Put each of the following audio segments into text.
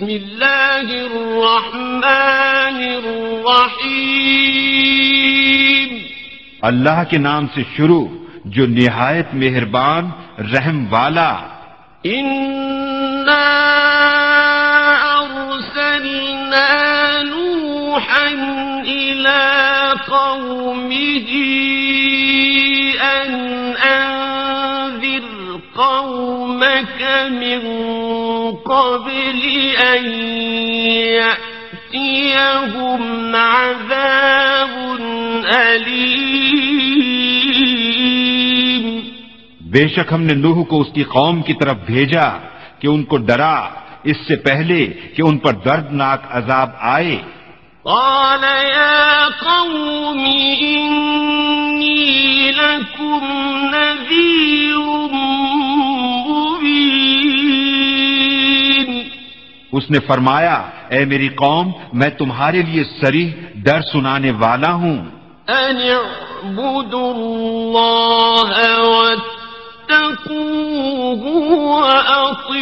بسم الله الرحمن الرحيم. اللہ کے نام سے شروع جو نہایت مہربان رحم والا۔ إنا أرسلنا نوحا إلى قومه أن أنذر قومك من قبل أن يأتيهم عذاب أليم. بے شک ہم نے نوح کو اس کی قوم کی طرف بھیجا کہ ان کو ڈرا اس سے پہلے کہ ان پر دردناک عذاب آئے۔ قال يا قوم إني لكم نذير اس نے فرمایا اے میری قوم میں تمہارے لیے سریح ڈر سنانے والا ہوں۔ واتقوه وأطيعون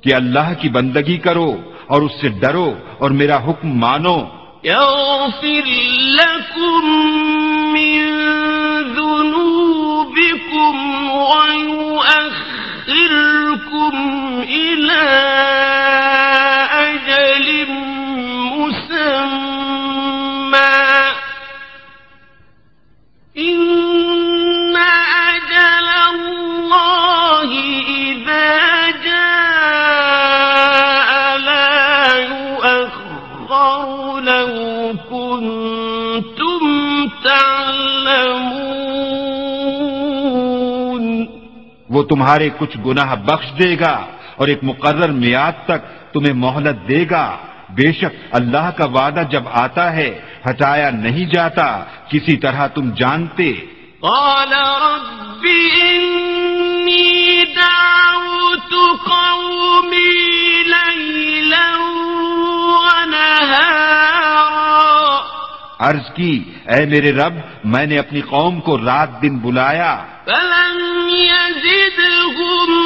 کہ اللہ کی بندگی کرو اور اس سے ڈرو اور میرا حکم مانو۔ يغفر لكم من ذنوبكم أجل مسمى. إن أجل الله إذا جاء لا يؤخر لو كنتم تعلمون. وہ تمہارے کچھ گناہ بخش دے گا۔ اور ایک مقرر میاد تک تمہیں مہلت دے گا۔ بے شک اللہ کا وعدہ جب آتا ہے، ہٹایا نہیں جاتا۔ کسی طرح تم جانتے۔ قال رب انی دعوت قومی لیلا ونہارا عرض کی اے میرے رب میں نے اپنی قوم کو رات دن بلایا۔ فلم يزدهم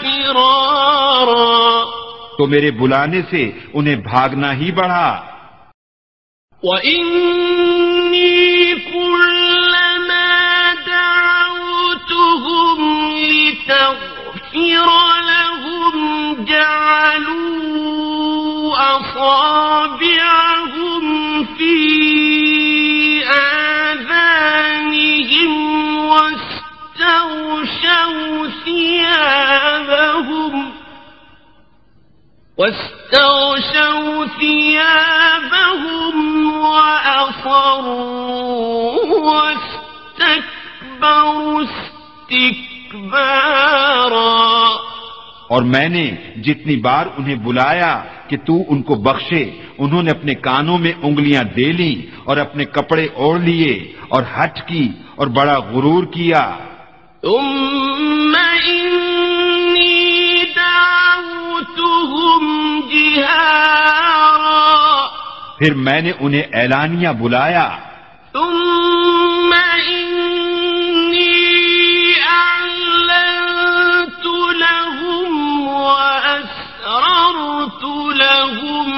فرارا۔ تو میرے بلانے سے انہیں بھاگنا ہی بڑھا۔ وإني واستغشوا ثيابهم واستغشوا ثيابهم وأصروا واستكبروا استكبارا. اور میں نے جتنی بار انہیں بلایا کہ تو ان کو بخشے، انہوں نے اپنے کانوں میں انگلیاں دے لی اور اپنے کپڑے اوڑھ لیے اور ہٹ کی اور بڑا غرور کیا۔ ثم إني دعوتهم جهارا پھر میں نے انہیں اعلانیہ بلایا۔ ثم إني أعلنت لهم وأسررت لهم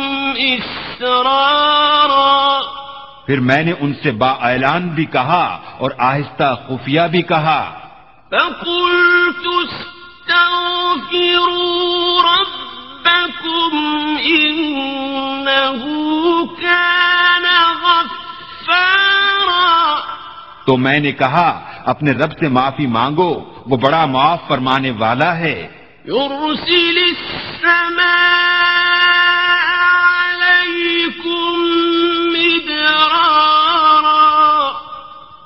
إسرارا پھر میں نے ان سے با اعلان بھی کہا اور آہستہ خفیہ بھی کہا۔ فقلت استغفروا ربكم إنه كان غفارا. تو میں نے کہا اپنے رب سے معافی مانگو وہ بڑا معاف فرمانے والا ہے۔ يرسل السماء عليكم مدرارا.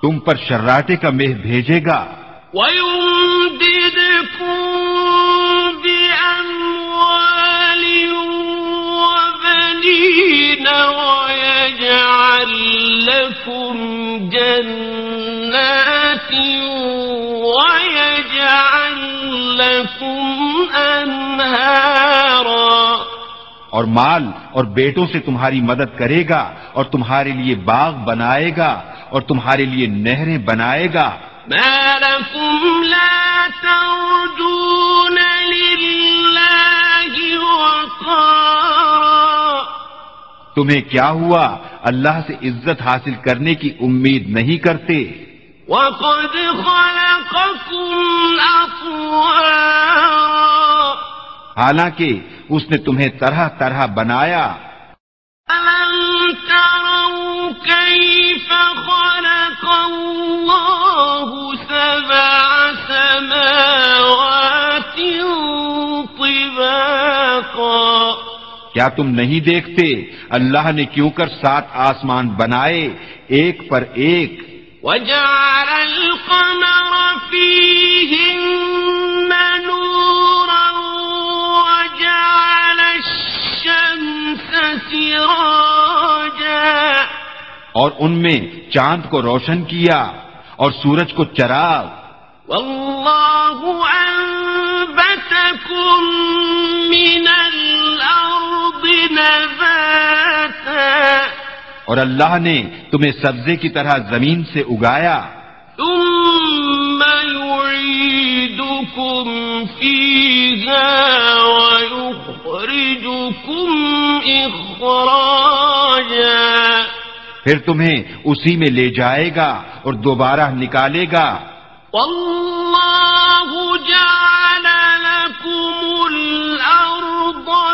تم پر شراٹے کا مہ بھیجے گا۔ ويمددكم بأموال وبنين ويجعل لكم جنات ويجعل لكم أنهارا. اور مال اور بیٹوں سے تمہاری مدد کرے گا اور تمہارے لیے باغ بنائے گا اور تمہارے لیے نہریں بنائے گا ما لكم لا ترجون لله وقارا. تمہیں کیا ہوا؟ اللہ سے عزت حاصل کرنے کی امید نہیں کرتے۔ وقد خلقكم أطوارا. حالانکہ اس نے تمہیں طرح طرح بنایا۔ ألم تروا كيف خلق الله سبع سماوات طباقا. کیا تم نہیں دیکھتے اللہ نے کیوں کر سات آسمان بنائے ایک پر ایک؟ وجعل القمر فيهن نورا وجعل الشمس سراجا. اور ان میں چاند کو روشن کیا اور سورج کو چراغ۔ أنبتكم من الأرض نباتا۔ اور اللہ نے تمہیں سبزے کی طرح زمین سے اگایا۔ ثم يعيدكم فيها ويخرجكم إخراجا پھر تمہیں اسی میں لے جائے گا اور دوبارہ نکالے گا۔ والله جعل لكم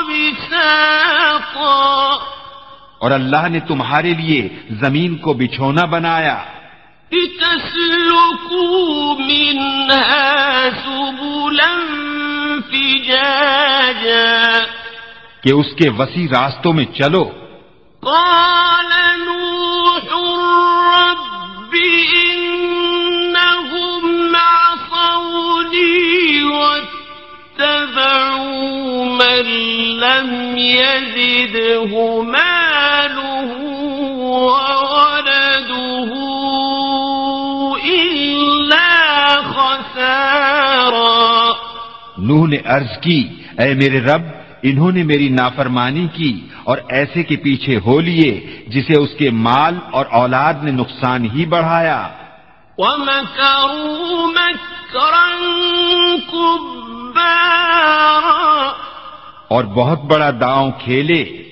بساطا۔ اور اللہ نے تمہارے لیے زمین کو بچھونا بنایا۔ لتسلكوا منها سبلا فجاجا۔ کہ اس کے وسیع راستوں میں چلو۔ قال لم يزده ماله وولده إلا خسارا۔ نوح نے عرض کی اے میرے رب انہوں نے میری نافرمانی کی اور ایسے کے پیچھے ہو لیے جسے اس کے مال اور اولاد نے نقصان ہی بڑھایا۔ ومكروا مكرا كبارا۔ اور بہت بڑا داؤں کھیلے۔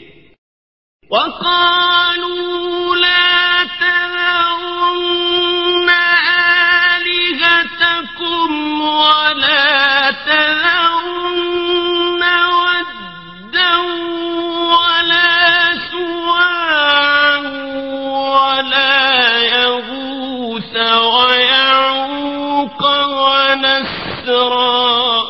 وقالوا لا تذرن آلهتكم ولا تذرن ودا ولا سواعا ولا ويعوق ونسرا۔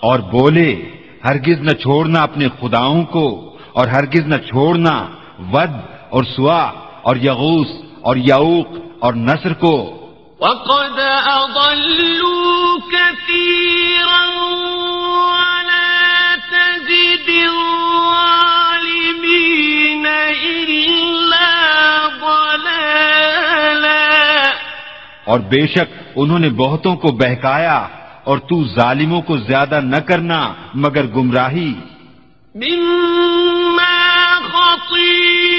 اور بولے ہرگز نہ چھوڑنا اپنے خداؤں کو اور ہرگز نہ چھوڑنا ود اور سوا اور یغوس اور یعوق اور نصر کو۔ وقد أضلوا كثيرا ولا تزد الظالمين إلا ضلالا۔ اور بے شک انہوں نے بہتوں کو بہکایا۔ اور تو ظالموں کو زیادہ نہ کرنا مگر گمراہی۔ مما خطیر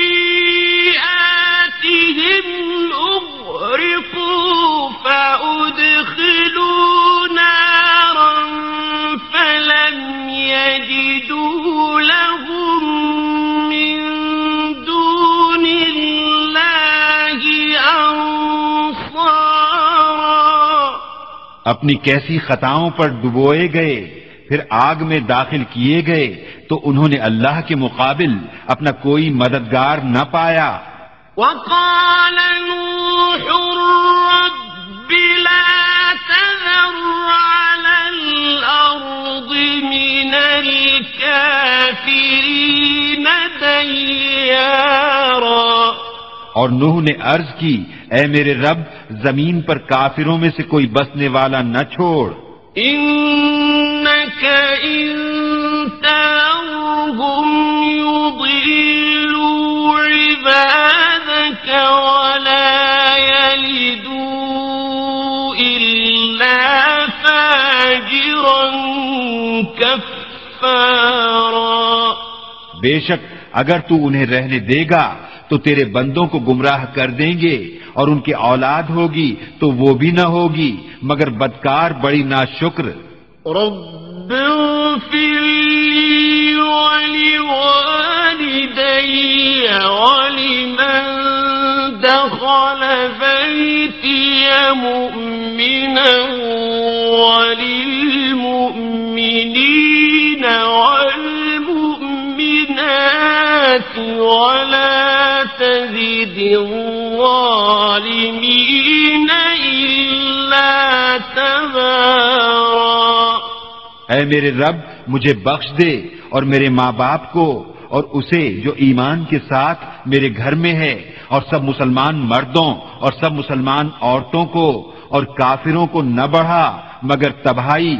اپنی کیسی خطاؤں پر ڈبوئے گئے، پھر آگ میں داخل کیے گئے، تو انہوں نے اللہ کے مقابل اپنا کوئی مددگار نہ پایا۔ وقال نوح رب لا تذر على الأرض من الكافرين ديارا. اور نوح نے عرض کی اے میرے رب زمین پر کافروں میں سے کوئی بسنے والا نہ چھوڑ۔ بے شک اگر تو انہیں رہنے دے گا تو تیرے بندوں کو گمراہ کر دیں گے اور ان کی اولاد ہوگی تو وہ بھی نہ ہوگی، مگر بدکار بڑی نا شکر رب ولوالدي ولمن دخل بيتي مؤمنا وللمؤمنين والمؤمنات ولا تزد تبارا. اے میرے رب، مجھے بخش دے اور میرے ماں باپ کو اور اسے جو ایمان کے ساتھ میرے گھر میں ہے اور سب مسلمان مردوں اور سب مسلمان عورتوں کو اور کافروں کو نہ بڑھا مگر تباہی